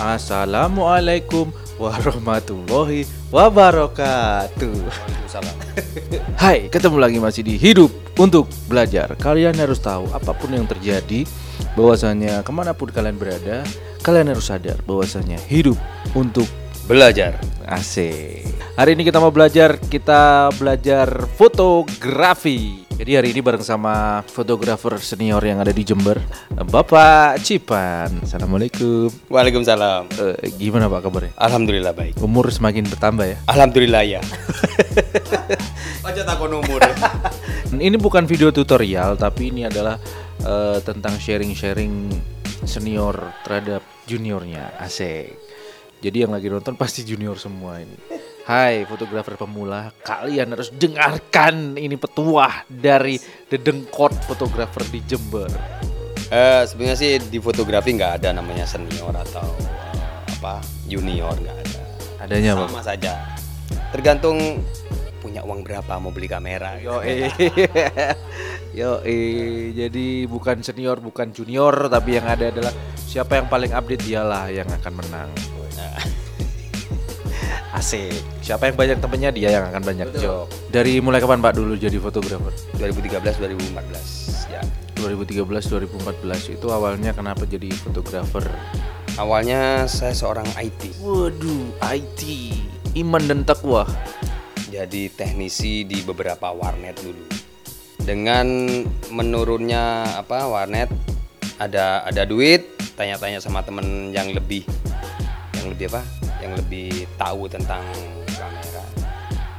Assalamualaikum warahmatullahi wabarakatuh. Waalaikumsalam. Hai, ketemu lagi masih di Hidup untuk Belajar. Kalian harus tahu apa pun yang terjadi, bahwasanya ke mana pun kalian berada, kalian harus sadar bahwasanya hidup untuk Belajar. Asik. Hari ini kita mau belajar, kita belajar fotografi. Jadi hari ini bareng sama fotografer senior yang ada di Jember, Bapak Cipan. Assalamualaikum. Waalaikumsalam. Eh, gimana Pak kabarnya? Alhamdulillah baik. Umur semakin bertambah ya. Alhamdulillah ya. Aja takon umur. Ini bukan video tutorial, tapi ini adalah eh, tentang sharing-sharing senior terhadap juniornya. Asik. Jadi yang lagi nonton pasti junior semua ini. Hai fotografer pemula, kalian harus dengarkan ini petuah dari dedengkot fotografer di Jember. Eh sebenarnya sih di fotografi nggak ada namanya senior atau eh, apa junior nggak ada. Adanya. Sama saja. Tergantung punya uang berapa mau beli kamera. Yo Yo jadi bukan senior, bukan junior, tapi yang ada adalah siapa yang paling update dialah yang akan menang. Nah, Asik. Siapa yang banyak temennya dia yang akan banyak job. Dari mulai kapan Pak dulu jadi fotografer? 2013 2014 ya. 2013 2014 itu awalnya kenapa jadi fotografer? Awalnya saya seorang IT. Waduh, IT. Iman dan takwa. jadi teknisi di beberapa warnet dulu. Dengan menurunnya apa warnet ada ada duit, tanya-tanya sama temen yang lebih yang lebih apa? Yang lebih tahu tentang kamera.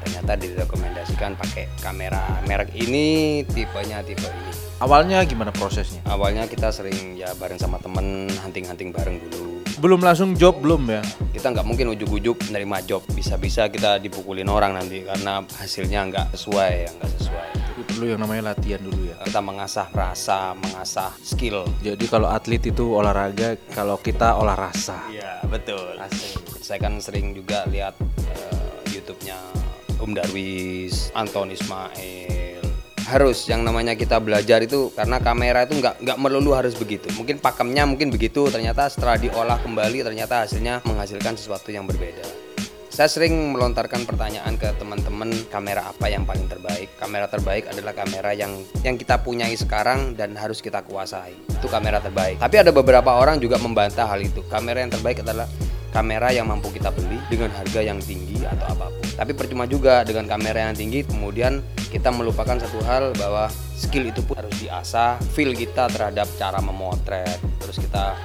Ternyata direkomendasikan pakai kamera merek ini, tipenya tipe ini. Awalnya gimana prosesnya? Awalnya kita sering ya bareng sama temen hunting-hunting bareng dulu. Belum langsung job belum ya? Kita nggak mungkin ujuk-ujuk menerima job. Bisa-bisa kita dipukulin orang nanti karena hasilnya nggak sesuai, ya nggak sesuai. Jadi perlu yang namanya latihan dulu ya. kita mengasah rasa, mengasah skill. Jadi kalau atlet itu olahraga, kalau kita olah rasa. Iya betul. Saya kan sering juga lihat eh, YouTube-nya Om Darwis, Anton Ismail. Harus yang namanya kita belajar itu karena kamera itu nggak nggak melulu harus begitu. Mungkin pakemnya mungkin begitu, ternyata setelah diolah kembali ternyata hasilnya menghasilkan sesuatu yang berbeda. Saya sering melontarkan pertanyaan ke teman-teman kamera apa yang paling terbaik. Kamera terbaik adalah kamera yang yang kita punyai sekarang dan harus kita kuasai. Itu kamera terbaik. Tapi ada beberapa orang juga membantah hal itu. Kamera yang terbaik adalah kamera yang mampu kita beli dengan harga yang tinggi atau apa pun. Tapi percuma juga dengan kamera yang tinggi kemudian kita melupakan satu hal bahwa skill itu pun harus diasah, feel kita terhadap cara memotret, terus kita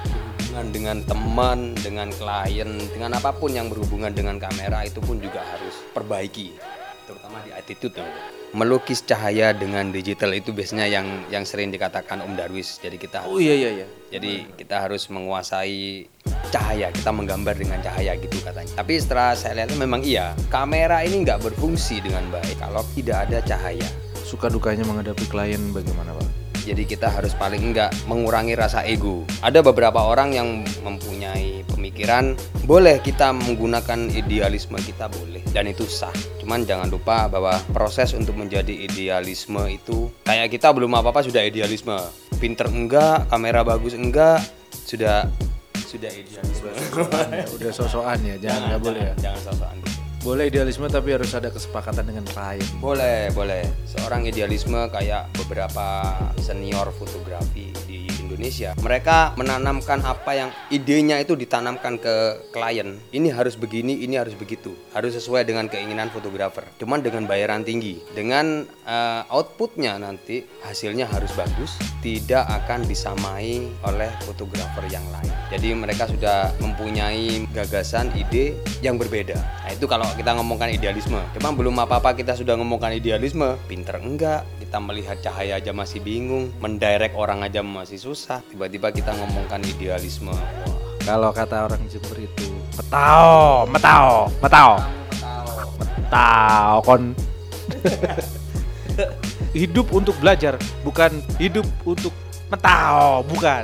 berhubungan dengan teman, dengan klien, dengan apa pun yang berhubungan dengan kamera itu pun juga harus perbaiki, terutama di attitude. ya. Melukis cahaya dengan digital itu biasanya yang yang sering dikatakan Om Darwis. Jadi kita Oh iya iya iya. jadi kita harus menguasai cahaya, kita menggambar dengan cahaya gitu katanya. Tapi setelah saya lihat memang iya, kamera ini nggak berfungsi dengan baik kalau tidak ada cahaya. Suka dukanya menghadapi klien bagaimana Pak? Jadi kita harus paling enggak mengurangi rasa ego. Ada beberapa orang yang mempunyai pemikiran, boleh kita menggunakan idealisme kita boleh dan itu sah. Cuman jangan lupa bahwa proses untuk menjadi idealisme itu kayak kita belum apa-apa sudah idealisme. Pinter enggak, kamera bagus enggak, sudah sudah idealisme. Udah sosokan ya, jangan nggak boleh ya. Jangan sosokan gitu. Boleh idealisme tapi harus ada kesepakatan dengan klien. Boleh, boleh. Seorang idealisme kayak beberapa senior fotografi di Indonesia. Mereka menanamkan apa yang idenya itu ditanamkan ke klien. Ini harus begini, ini harus begitu. Harus sesuai dengan keinginan fotografer. Cuman dengan bayaran tinggi. Dengan eh, outputnya nanti hasilnya harus bagus. Tidak akan disamai oleh fotografer yang lain. Jadi mereka sudah mempunyai gagasan, ide yang berbeda. Nah itu kalau kita ngomongkan idealisme. Cuma belum apa-apa kita sudah ngomongkan idealisme. Pinter enggak, kita melihat cahaya aja masih bingung, mendirect orang aja masih susah. Tiba-tiba kita ngomongkan idealisme. Kalau kata orang Jember itu metao, metao, metao, metao kon. hidup untuk belajar, bukan hidup untuk metao, bukan.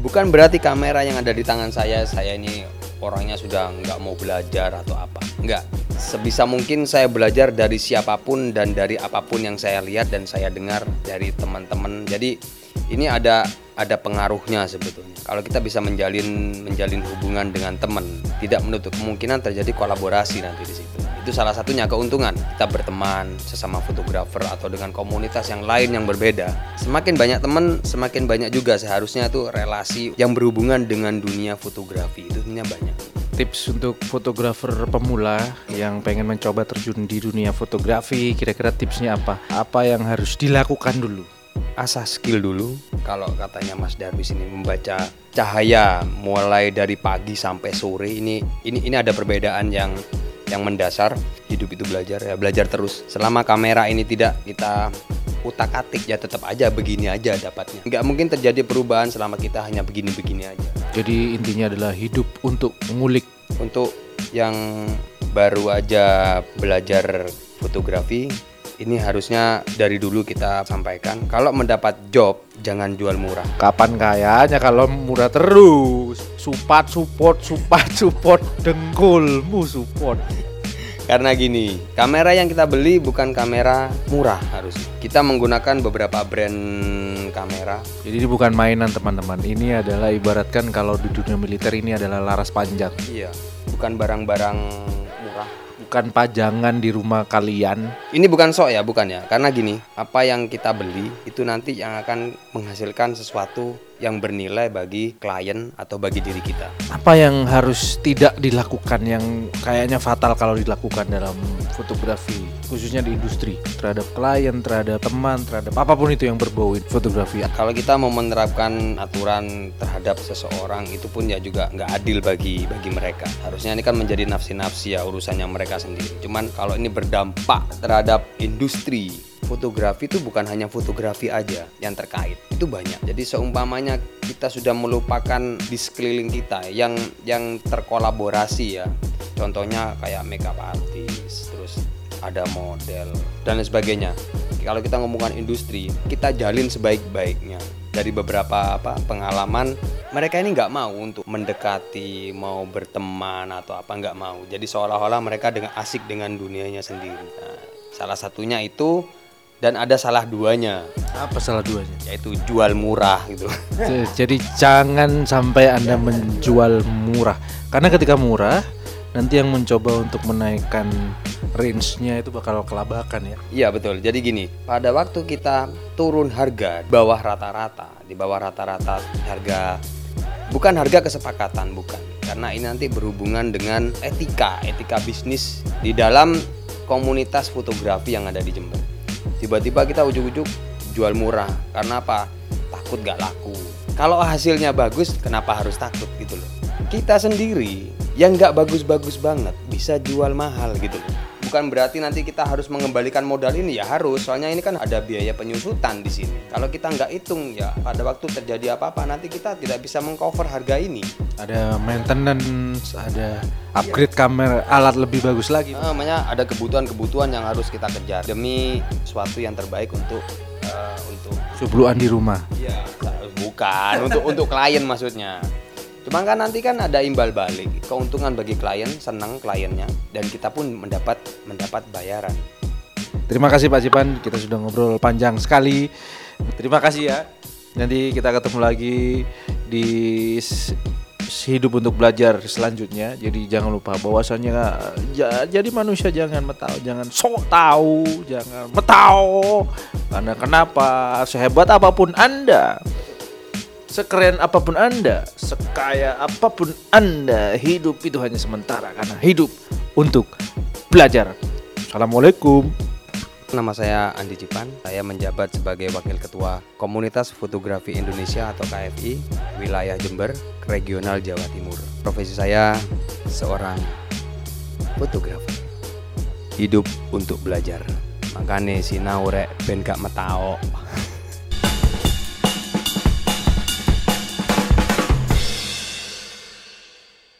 Bukan berarti kamera yang ada di tangan saya, saya ini orangnya sudah nggak mau belajar atau apa. Nggak. Sebisa mungkin saya belajar dari siapa pun dan dari apa pun yang saya lihat dan saya dengar dari teman-teman. Jadi ini ada ada pengaruhnya sebetulnya. Kalau kita bisa menjalin menjalin hubungan dengan teman, tidak menutup kemungkinan terjadi kolaborasi nanti di situ. Itu salah satunya keuntungan kita berteman sesama fotografer atau dengan komunitas yang lain yang berbeda. Semakin banyak teman, semakin banyak juga seharusnya itu relasi yang berhubungan dengan dunia fotografi itu sebenarnya banyak. Tips untuk fotografer pemula yang pengen mencoba terjun di dunia fotografi, kira-kira tipsnya apa? Apa yang harus dilakukan dulu? Asah skill dulu. Kalau katanya Mas Darwis ini membaca cahaya mulai dari pagi sampai sore ini ini ini ada perbedaan yang yang mendasar. Hidup itu belajar ya, belajar terus. Selama kamera ini tidak kita utak-atik ya tetap aja begini aja dapatnya. Nggak mungkin terjadi perubahan selama kita hanya begini-begini aja. Jadi intinya adalah hidup untuk mengulik. Untuk yang baru aja belajar fotografi ini harusnya dari dulu kita sampaikan kalau mendapat job jangan jual murah Kapan kayanya kalau murah terus? Supat support, supat support, dengkulmu support. karena gini kamera yang kita beli bukan kamera murah harus kita menggunakan beberapa brand kamera Jadi ini bukan mainan teman-teman. Ini adalah ibaratkan kalau di dunia militer ini adalah laras panjang. iya bukan barang-barang Bukan pajangan di rumah kalian. ini bukan sok ya bukan ya karena gini apa yang kita beli itu nanti yang akan menghasilkan sesuatu yang bernilai bagi klien atau bagi diri kita Apa yang harus tidak dilakukan yang kayaknya fatal kalau dilakukan dalam fotografi, khususnya di industri terhadap klien, terhadap teman, terhadap apa pun itu yang berbau fotografi. Kalau kita mau menerapkan aturan terhadap seseorang itu pun ya juga nggak adil bagi bagi mereka. Harusnya ini kan menjadi nafsi-nafsi ya urusannya mereka sendiri. Cuman kalau ini berdampak terhadap industri fotografi itu bukan hanya fotografi aja yang terkait itu banyak jadi seumpamanya kita sudah melupakan di sekeliling kita yang yang terkolaborasi ya contohnya kayak makeup artist ada model dan lain sebagainya. Kalau kita ngomongkan industri kita jalin sebaik-baiknya. Dari beberapa apa pengalaman mereka ini nggak mau untuk mendekati mau berteman atau apa nggak mau. Jadi seolah-olah mereka dengan asik dengan dunianya sendiri. Nah, salah satunya itu dan ada salah duanya. Apa salah duanya? yaitu jual murah gitu. Jadi jangan sampai Anda menjual murah. Karena ketika murah, nanti yang mencoba untuk menaikkan range-nya itu bakal kelabakan ya. Iya betul. Jadi gini, pada waktu kita turun harga di bawah rata-rata, di bawah rata-rata harga bukan harga kesepakatan, bukan. Karena ini nanti berhubungan dengan etika, etika bisnis di dalam komunitas fotografi yang ada di Jember. Tiba-tiba kita ujuk-ujuk jual murah. Karena apa? Takut gak laku. Kalau hasilnya bagus, kenapa harus takut gitu loh? Kita sendiri yang nggak bagus-bagus banget bisa jual mahal gitu. Loh bukan berarti nanti kita harus mengembalikan modal ini ya harus. Soalnya ini kan ada biaya penyusutan di sini. Kalau kita nggak hitung ya pada waktu terjadi apa-apa nanti kita tidak bisa mengcover harga ini. Ada maintenance, ada upgrade kamera, alat lebih bagus lagi. Nah, namanya ada kebutuhan-kebutuhan yang harus kita kejar demi suatu yang terbaik untuk eh, untuk Subluan di rumah. ya bukan untuk untuk klien maksudnya Cuma kan nanti kan ada imbal balik, keuntungan bagi klien, senang kliennya, dan kita pun mendapat mendapat bayaran. Terima kasih Pak Cipan, kita sudah ngobrol panjang sekali. Terima kasih ya. Nanti kita ketemu lagi di hidup untuk belajar selanjutnya. Jadi jangan lupa bahwasannya ja- jadi manusia jangan metau, jangan sok tahu, jangan metau. Karena kenapa? Sehebat apa pun Anda, sekeren apa pun Anda, sekaya apa pun Anda, hidup itu hanya sementara karena hidup untuk belajar. Assalamualaikum. Nama saya Andi Cipan, saya menjabat sebagai Wakil Ketua Komunitas Fotografi Indonesia atau KFI, wilayah Jember, regional Jawa Timur. Profesi saya seorang fotografer. Hidup untuk belajar. Makanya sinau rek ben gak metao.